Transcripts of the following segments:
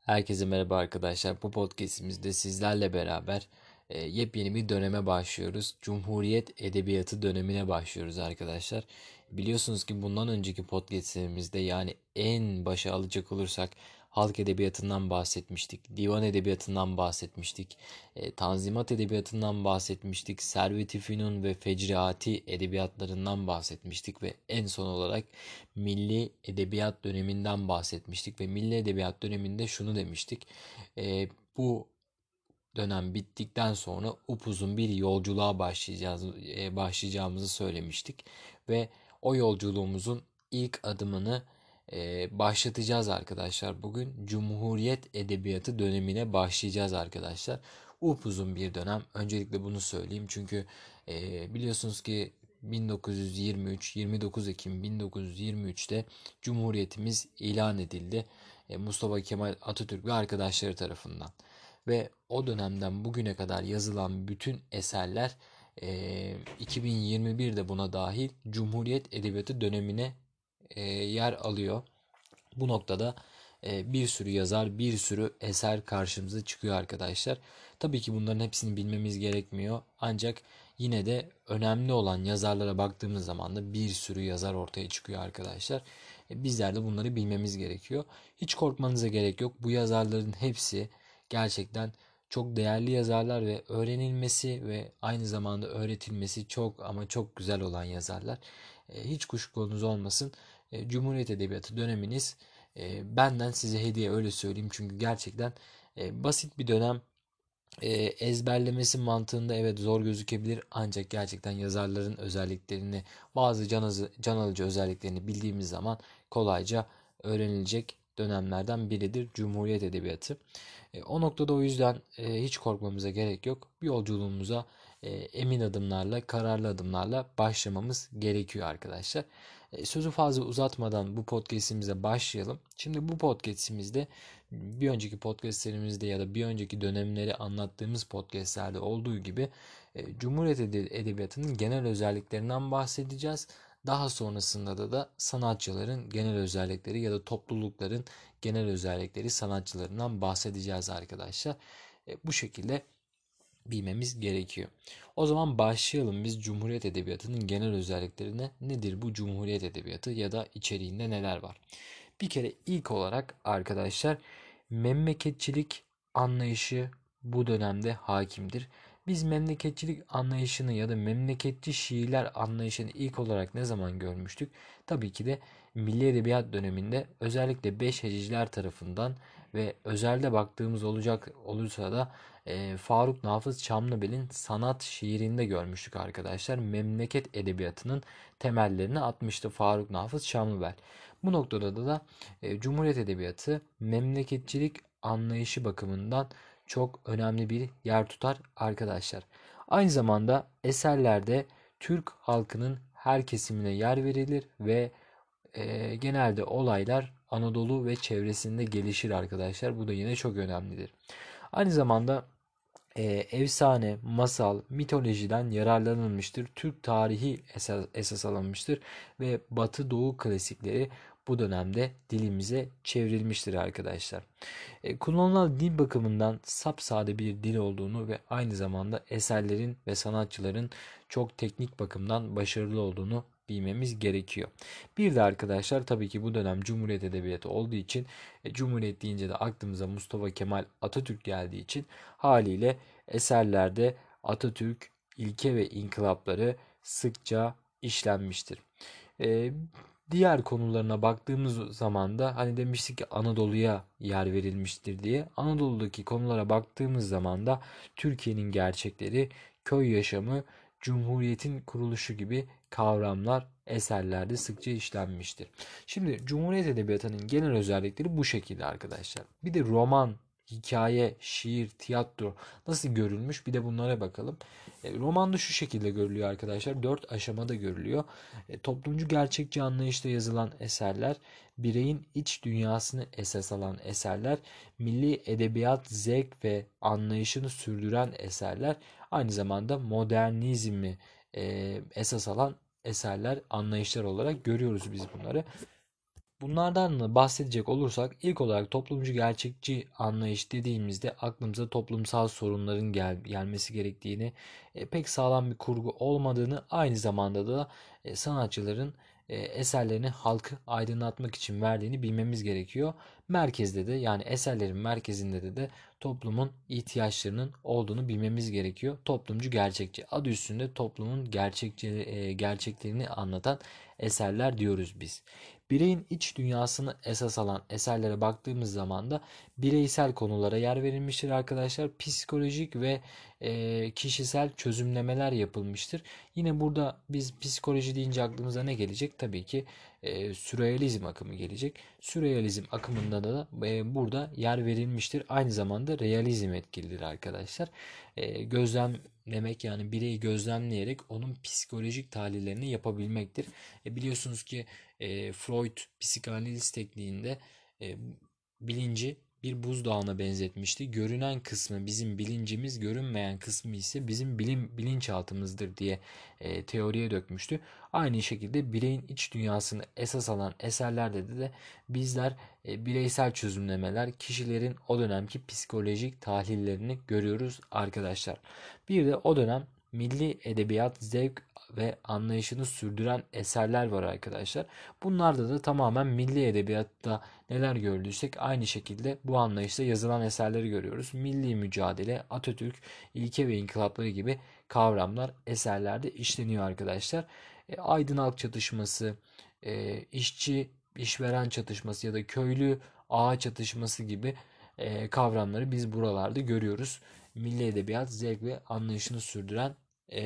Herkese merhaba arkadaşlar. Bu podcastimizde sizlerle beraber e, yepyeni bir döneme başlıyoruz. Cumhuriyet Edebiyatı dönemine başlıyoruz arkadaşlar. Biliyorsunuz ki bundan önceki podcastlerimizde yani en başa alacak olursak halk edebiyatından bahsetmiştik, divan edebiyatından bahsetmiştik, e, tanzimat edebiyatından bahsetmiştik, servet-i fünun ve fecriati edebiyatlarından bahsetmiştik ve en son olarak milli edebiyat döneminden bahsetmiştik ve milli edebiyat döneminde şunu demiştik. E, bu dönem bittikten sonra upuzun bir yolculuğa başlayacağız, e, başlayacağımızı söylemiştik ve o yolculuğumuzun ilk adımını e, başlatacağız arkadaşlar. Bugün Cumhuriyet Edebiyatı dönemine başlayacağız arkadaşlar. Upuzun bir dönem. Öncelikle bunu söyleyeyim çünkü e, biliyorsunuz ki 1923 29 Ekim 1923'te Cumhuriyetimiz ilan edildi. E, Mustafa Kemal Atatürk ve arkadaşları tarafından. Ve o dönemden bugüne kadar yazılan bütün eserler e, 2021'de buna dahil Cumhuriyet Edebiyatı dönemine e, yer alıyor. Bu noktada e, bir sürü yazar, bir sürü eser karşımıza çıkıyor arkadaşlar. Tabii ki bunların hepsini bilmemiz gerekmiyor. Ancak yine de önemli olan yazarlara baktığımız zaman da bir sürü yazar ortaya çıkıyor arkadaşlar. E, bizler de bunları bilmemiz gerekiyor. Hiç korkmanıza gerek yok. Bu yazarların hepsi gerçekten çok değerli yazarlar ve öğrenilmesi ve aynı zamanda öğretilmesi çok ama çok güzel olan yazarlar. Hiç kuşkunuz olmasın. E, Cumhuriyet Edebiyatı döneminiz e, benden size hediye öyle söyleyeyim. Çünkü gerçekten e, basit bir dönem. ezberlemesi mantığında evet zor gözükebilir ancak gerçekten yazarların özelliklerini bazı can, can alıcı özelliklerini bildiğimiz zaman kolayca öğrenilecek dönemlerden biridir Cumhuriyet Edebiyatı. o noktada o yüzden hiç korkmamıza gerek yok. Bir yolculuğumuza emin adımlarla, kararlı adımlarla başlamamız gerekiyor arkadaşlar. E, sözü fazla uzatmadan bu podcast'imize başlayalım. Şimdi bu podcast'imizde bir önceki podcast'lerimizde ya da bir önceki dönemleri anlattığımız podcast'lerde olduğu gibi e, Cumhuriyet Edebiyatı'nın genel özelliklerinden bahsedeceğiz. Daha sonrasında da da sanatçıların genel özellikleri ya da toplulukların genel özellikleri sanatçılarından bahsedeceğiz arkadaşlar. E, bu şekilde bilmemiz gerekiyor. O zaman başlayalım biz Cumhuriyet Edebiyatı'nın genel özelliklerine. Nedir bu Cumhuriyet Edebiyatı ya da içeriğinde neler var? Bir kere ilk olarak arkadaşlar memleketçilik anlayışı bu dönemde hakimdir. Biz memleketçilik anlayışını ya da memleketçi şiirler anlayışını ilk olarak ne zaman görmüştük? Tabii ki de Milli Edebiyat döneminde özellikle beş heciciler tarafından ve özelde baktığımız olacak olursa da e, Faruk Nafız Çamlıbel'in sanat şiirinde görmüştük arkadaşlar. Memleket edebiyatının temellerini atmıştı Faruk Nafız Çamlıbel. Bu noktada da, e, Cumhuriyet Edebiyatı memleketçilik anlayışı bakımından çok önemli bir yer tutar arkadaşlar. Aynı zamanda eserlerde Türk halkının her kesimine yer verilir ve e, genelde olaylar Anadolu ve çevresinde gelişir arkadaşlar. Bu da yine çok önemlidir. Aynı zamanda e, efsane, masal, mitolojiden yararlanılmıştır. Türk tarihi esas, esas alınmıştır ve Batı Doğu klasikleri bu dönemde dilimize çevrilmiştir arkadaşlar. E, kullanılan dil bakımından sapsade bir dil olduğunu ve aynı zamanda eserlerin ve sanatçıların çok teknik bakımdan başarılı olduğunu bilmemiz gerekiyor. Bir de arkadaşlar tabii ki bu dönem Cumhuriyet Edebiyatı olduğu için e, Cumhuriyet deyince de aklımıza Mustafa Kemal Atatürk geldiği için haliyle eserlerde Atatürk ilke ve inkılapları sıkça işlenmiştir. E, diğer konularına baktığımız zaman da hani demiştik ki Anadolu'ya yer verilmiştir diye. Anadolu'daki konulara baktığımız zaman da Türkiye'nin gerçekleri, köy yaşamı, Cumhuriyetin kuruluşu gibi kavramlar eserlerde sıkça işlenmiştir. Şimdi Cumhuriyet Edebiyatı'nın genel özellikleri bu şekilde arkadaşlar. Bir de roman, hikaye, şiir, tiyatro nasıl görülmüş bir de bunlara bakalım. E, romanda şu şekilde görülüyor arkadaşlar. Dört aşamada görülüyor. E, toplumcu gerçekçi anlayışta yazılan eserler, bireyin iç dünyasını esas alan eserler, milli edebiyat zevk ve anlayışını sürdüren eserler, aynı zamanda modernizmi e, esas alan eserler, anlayışlar olarak görüyoruz biz bunları. Bunlardan da bahsedecek olursak ilk olarak toplumcu gerçekçi anlayış dediğimizde aklımıza toplumsal sorunların gel gelmesi gerektiğini, e, pek sağlam bir kurgu olmadığını, aynı zamanda da e, sanatçıların eserlerini halkı aydınlatmak için verdiğini bilmemiz gerekiyor. Merkezde de yani eserlerin merkezinde de de toplumun ihtiyaçlarının olduğunu bilmemiz gerekiyor. Toplumcu gerçekçi adı üstünde toplumun gerçekçi e, gerçeklerini anlatan eserler diyoruz biz. Bireyin iç dünyasını esas alan eserlere baktığımız zaman da bireysel konulara yer verilmiştir arkadaşlar. Psikolojik ve e, kişisel çözümlemeler yapılmıştır. Yine burada biz psikoloji deyince aklımıza ne gelecek? Tabii ki e, sürrealizm akımı gelecek. Sürrealizm akımında da e, burada yer verilmiştir. Aynı zamanda realizm etkilidir arkadaşlar. E, gözlemlemek yani bireyi gözlemleyerek onun psikolojik tahlillerini yapabilmektir. E, biliyorsunuz ki e, Freud psikanaliz tekniğinde e, bilinci bir buzdağına benzetmişti. Görünen kısmı bizim bilincimiz, görünmeyen kısmı ise bizim bilim bilinçaltımızdır diye e, teoriye dökmüştü. Aynı şekilde bireyin iç dünyasını esas alan eserlerde de, de bizler e, bireysel çözümlemeler, kişilerin o dönemki psikolojik tahlillerini görüyoruz arkadaşlar. Bir de o dönem milli edebiyat zevk ve anlayışını sürdüren eserler var arkadaşlar. Bunlarda da tamamen milli edebiyatta neler gördüysek aynı şekilde bu anlayışta yazılan eserleri görüyoruz. Milli mücadele, Atatürk, ilke ve inkılapları gibi kavramlar eserlerde işleniyor arkadaşlar. E, aydın halk çatışması, e, işçi işveren çatışması ya da köylü ağa çatışması gibi e, kavramları biz buralarda görüyoruz. Milli edebiyat zevk ve anlayışını sürdüren e,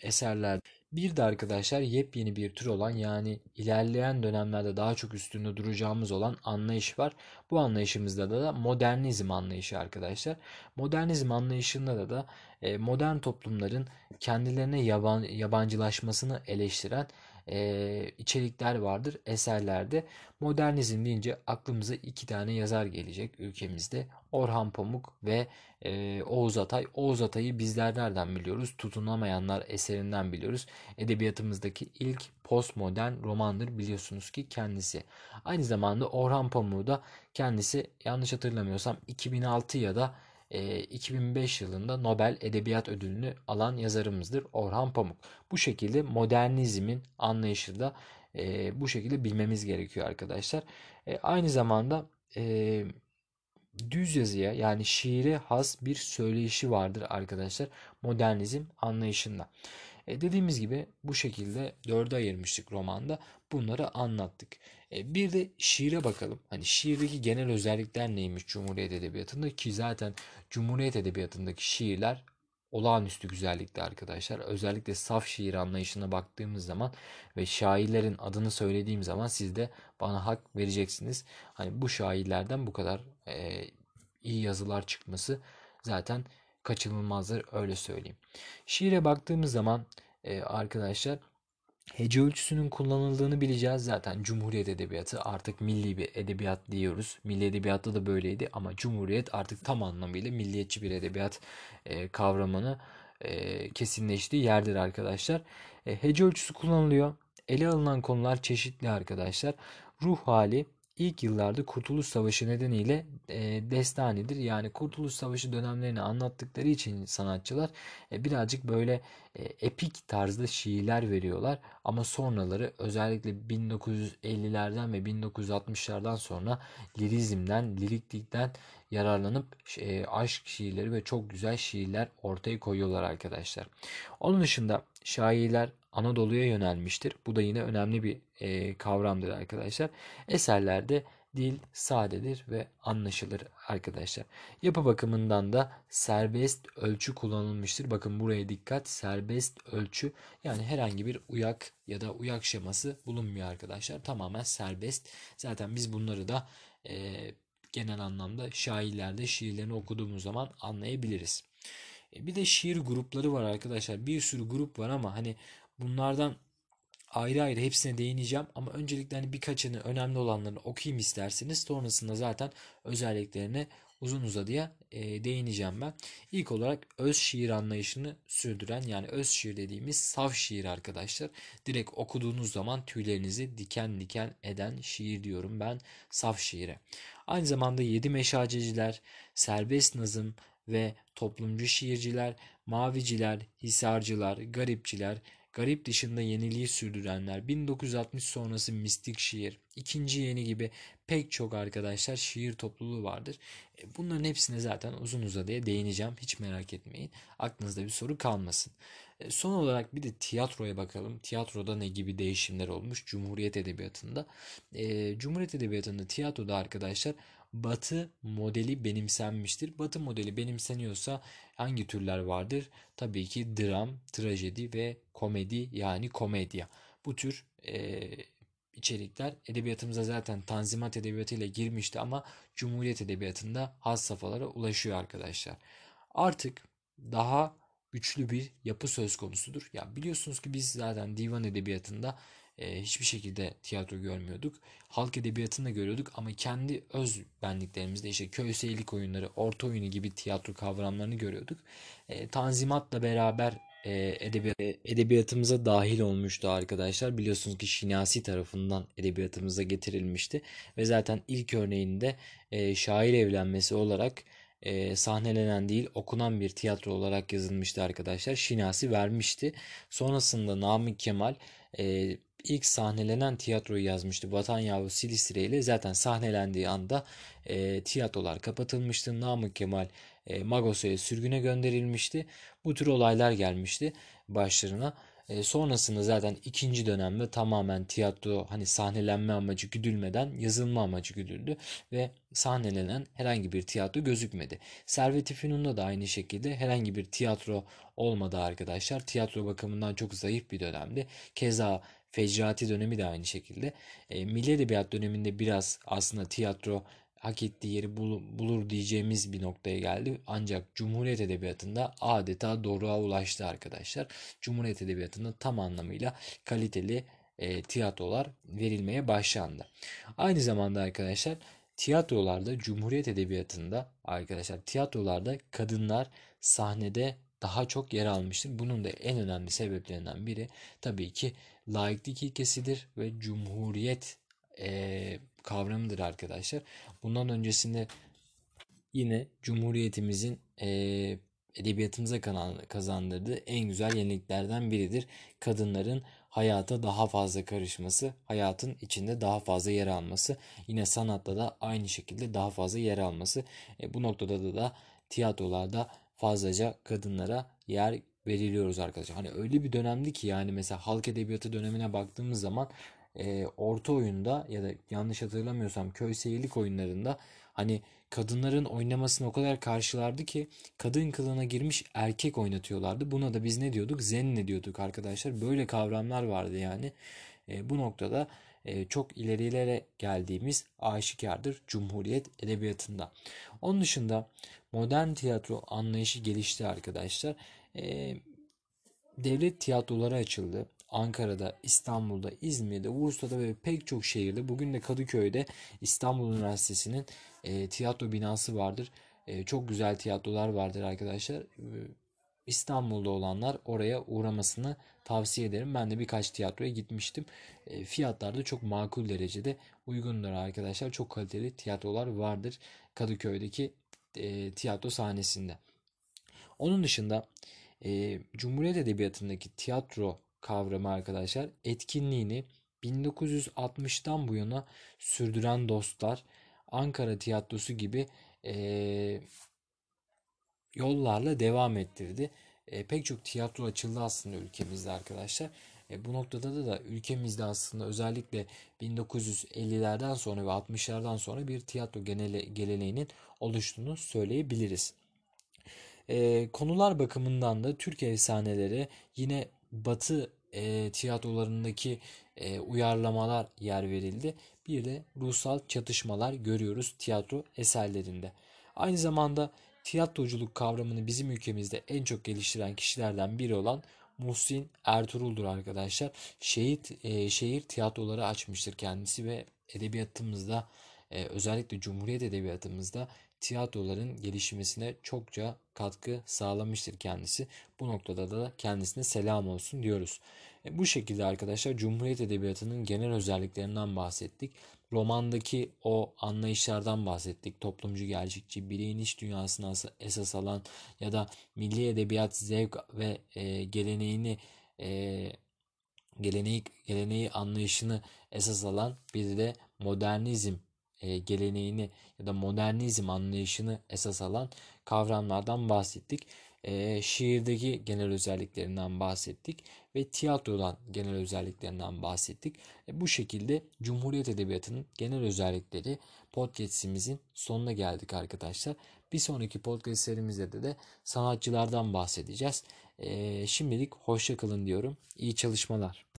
eserler. Bir de arkadaşlar yepyeni bir tür olan yani ilerleyen dönemlerde daha çok üstünde duracağımız olan anlayış var. Bu anlayışımızda da, da modernizm anlayışı arkadaşlar. Modernizm anlayışında da da e, modern toplumların kendilerine yaban, yabancılaşmasını eleştiren e, içerikler vardır eserlerde. Modernizm deyince aklımıza iki tane yazar gelecek ülkemizde. Orhan Pamuk ve e, Oğuz Atay. Oğuz Atay'ı bizler nereden biliyoruz? Tutunamayanlar eserinden biliyoruz. Edebiyatımızdaki ilk postmodern romandır biliyorsunuz ki kendisi. Aynı zamanda Orhan Pamuk'u da kendisi yanlış hatırlamıyorsam 2006 ya da 2005 yılında Nobel Edebiyat Ödülünü alan yazarımızdır Orhan Pamuk. Bu şekilde modernizmin anlayışı da e, bu şekilde bilmemiz gerekiyor arkadaşlar. E, aynı zamanda e, düz yazıya yani şiire has bir söyleyişi vardır arkadaşlar modernizm anlayışında. E, dediğimiz gibi bu şekilde dörde ayırmıştık romanda. Bunları anlattık. E, bir de şiire bakalım. Hani şiirdeki genel özellikler neymiş Cumhuriyet Edebiyatı'nda ki zaten Cumhuriyet Edebiyatı'ndaki şiirler olağanüstü güzellikte arkadaşlar. Özellikle saf şiir anlayışına baktığımız zaman ve şairlerin adını söylediğim zaman siz de bana hak vereceksiniz. Hani bu şairlerden bu kadar e, iyi yazılar çıkması zaten kaçınılmazdır öyle söyleyeyim. Şiire baktığımız zaman e, arkadaşlar hece ölçüsünün kullanıldığını bileceğiz. Zaten Cumhuriyet Edebiyatı artık milli bir edebiyat diyoruz. Milli Edebiyat'ta da böyleydi ama Cumhuriyet artık tam anlamıyla milliyetçi bir edebiyat e, kavramını e, kesinleştiği yerdir arkadaşlar. E, hece ölçüsü kullanılıyor. Ele alınan konular çeşitli arkadaşlar. Ruh hali, ilk yıllarda Kurtuluş Savaşı nedeniyle e, destanidir. Yani Kurtuluş Savaşı dönemlerini anlattıkları için sanatçılar e, birazcık böyle e, epik tarzda şiirler veriyorlar. Ama sonraları özellikle 1950'lerden ve 1960'lardan sonra lirizmden, liriklikten yararlanıp e, aşk şiirleri ve çok güzel şiirler ortaya koyuyorlar arkadaşlar. Onun dışında şairler Anadolu'ya yönelmiştir. Bu da yine önemli bir e, kavramdır arkadaşlar. Eserlerde dil sadedir ve anlaşılır arkadaşlar. Yapı bakımından da serbest ölçü kullanılmıştır. Bakın buraya dikkat. Serbest ölçü yani herhangi bir uyak ya da uyak şeması bulunmuyor arkadaşlar. Tamamen serbest. Zaten biz bunları da e, genel anlamda şairlerde şiirlerini okuduğumuz zaman anlayabiliriz. E, bir de şiir grupları var arkadaşlar. Bir sürü grup var ama hani bunlardan ayrı ayrı hepsine değineceğim ama öncelikle hani birkaçını önemli olanlarını okuyayım isterseniz sonrasında zaten özelliklerine uzun uzadıya e, değineceğim ben. İlk olarak öz şiir anlayışını sürdüren yani öz şiir dediğimiz saf şiir arkadaşlar. Direkt okuduğunuz zaman tüylerinizi diken diken eden şiir diyorum ben saf şiire. Aynı zamanda yedi meşaceciler, serbest nazım ve toplumcu şiirciler, maviciler, hisarcılar, garipçiler, garip dışında yeniliği sürdürenler, 1960 sonrası mistik şiir, ikinci yeni gibi pek çok arkadaşlar şiir topluluğu vardır. E, bunların hepsine zaten uzun uzadıya değineceğim. Hiç merak etmeyin. Aklınızda bir soru kalmasın. E, son olarak bir de tiyatroya bakalım. Tiyatroda ne gibi değişimler olmuş Cumhuriyet Edebiyatı'nda? E, Cumhuriyet Edebiyatı'nda tiyatroda arkadaşlar Batı modeli benimsenmiştir. Batı modeli benimseniyorsa hangi türler vardır? Tabii ki dram, trajedi ve komedi yani komedya. Bu tür e, içerikler edebiyatımıza zaten Tanzimat Edebiyatı ile girmişti ama Cumhuriyet Edebiyatı'nda has safhalara ulaşıyor arkadaşlar. Artık daha güçlü bir yapı söz konusudur. Ya biliyorsunuz ki biz zaten divan edebiyatında e, hiçbir şekilde tiyatro görmüyorduk. Halk edebiyatında görüyorduk ama kendi öz benliklerimizde işte köy seyirlik oyunları, orta oyunu gibi tiyatro kavramlarını görüyorduk. E, tanzimatla beraber e, edebiyat, e, edebiyatımıza dahil olmuştu arkadaşlar. Biliyorsunuz ki Şinasi tarafından edebiyatımıza getirilmişti. Ve zaten ilk örneğinde e, şair evlenmesi olarak e, sahnelenen değil okunan bir tiyatro olarak yazılmıştı arkadaşlar. Şinasi vermişti. Sonrasında Namık Kemal e, ilk sahnelenen tiyatroyu yazmıştı. Vatan Yavru Silistre ile zaten sahnelendiği anda e, tiyatrolar kapatılmıştı. Namık Kemal e, Magosa'ya sürgüne gönderilmişti. Bu tür olaylar gelmişti başlarına. E, sonrasında zaten ikinci dönemde tamamen tiyatro hani sahnelenme amacı güdülmeden yazılma amacı güdüldü ve sahnelenen herhangi bir tiyatro gözükmedi. Servet-i Fünun'da da aynı şekilde herhangi bir tiyatro olmadı arkadaşlar. Tiyatro bakımından çok zayıf bir dönemdi. Keza Fecrati dönemi de aynı şekilde. E, Milli Edebiyat döneminde biraz aslında tiyatro hak ettiği yeri bulur diyeceğimiz bir noktaya geldi. Ancak Cumhuriyet Edebiyatı'nda adeta doruğa ulaştı arkadaşlar. Cumhuriyet Edebiyatı'nda tam anlamıyla kaliteli e, tiyatrolar verilmeye başlandı. Aynı zamanda arkadaşlar tiyatrolarda Cumhuriyet Edebiyatı'nda arkadaşlar tiyatrolarda kadınlar sahnede daha çok yer almıştır. Bunun da en önemli sebeplerinden biri tabii ki laiklik ilkesidir ve cumhuriyet e, kavramıdır arkadaşlar. Bundan öncesinde yine Cumhuriyetimizin e, edebiyatımıza kazandırdığı en güzel yeniliklerden biridir. Kadınların hayata daha fazla karışması, hayatın içinde daha fazla yer alması, yine sanatta da aynı şekilde daha fazla yer alması. E, bu noktada da, da tiyatrolarda fazlaca kadınlara yer veriliyoruz arkadaşlar. Hani öyle bir dönemdi ki yani mesela halk edebiyatı dönemine baktığımız zaman e, orta oyunda ya da yanlış hatırlamıyorsam köy seyirlik oyunlarında hani kadınların oynamasını o kadar karşılardı ki kadın kılığına girmiş erkek oynatıyorlardı. Buna da biz ne diyorduk? Zenne diyorduk arkadaşlar. Böyle kavramlar vardı yani. E, bu noktada e, çok ilerilere geldiğimiz aşikardır Cumhuriyet Edebiyatı'nda. Onun dışında modern tiyatro anlayışı gelişti arkadaşlar. E, devlet tiyatroları açıldı. Ankara'da, İstanbul'da, İzmir'de, Bursa'da ve pek çok şehirde bugün de Kadıköy'de İstanbul Üniversitesi'nin e, tiyatro binası vardır. E, çok güzel tiyatrolar vardır arkadaşlar. E, İstanbul'da olanlar oraya uğramasını tavsiye ederim. Ben de birkaç tiyatroya gitmiştim. E, fiyatlar da çok makul derecede uygundur arkadaşlar. Çok kaliteli tiyatrolar vardır Kadıköy'deki e, tiyatro sahnesinde. Onun dışında e, Cumhuriyet Edebiyatı'ndaki tiyatro kavramı arkadaşlar etkinliğini 1960'tan bu yana sürdüren dostlar Ankara Tiyatrosu gibi e, yollarla devam ettirdi. E, pek çok tiyatro açıldı aslında ülkemizde arkadaşlar. E, bu noktada da, da ülkemizde aslında özellikle 1950'lerden sonra ve 60'lardan sonra bir tiyatro genele, geleneğinin oluştuğunu söyleyebiliriz. E, konular bakımından da Türk efsaneleri yine Batı e, tiyatrolarındaki e, uyarlamalar yer verildi. Bir de ruhsal çatışmalar görüyoruz tiyatro eserlerinde. Aynı zamanda tiyatroculuk kavramını bizim ülkemizde en çok geliştiren kişilerden biri olan Muhsin Ertuğrul'dur arkadaşlar. Şehit, e, şehir tiyatroları açmıştır kendisi ve edebiyatımızda e, özellikle Cumhuriyet Edebiyatımızda tiyatroların gelişmesine çokça katkı sağlamıştır kendisi. Bu noktada da kendisine selam olsun diyoruz. E, bu şekilde arkadaşlar Cumhuriyet Edebiyatı'nın genel özelliklerinden bahsettik. Romandaki o anlayışlardan bahsettik. Toplumcu gerçekçi, bireyin iç dünyasına esas alan ya da milli edebiyat zevk ve e, geleneğini e, geleneği, geleneği anlayışını esas alan bir de modernizm e, geleneğini ya da modernizm anlayışını esas alan kavramlardan bahsettik. E, şiirdeki genel özelliklerinden bahsettik ve tiyatrodan genel özelliklerinden bahsettik. E, bu şekilde Cumhuriyet Edebiyatı'nın genel özellikleri podcast'imizin sonuna geldik arkadaşlar. Bir sonraki podcast serimizde de, sanatçılardan bahsedeceğiz. E, şimdilik hoşça kalın diyorum. İyi çalışmalar.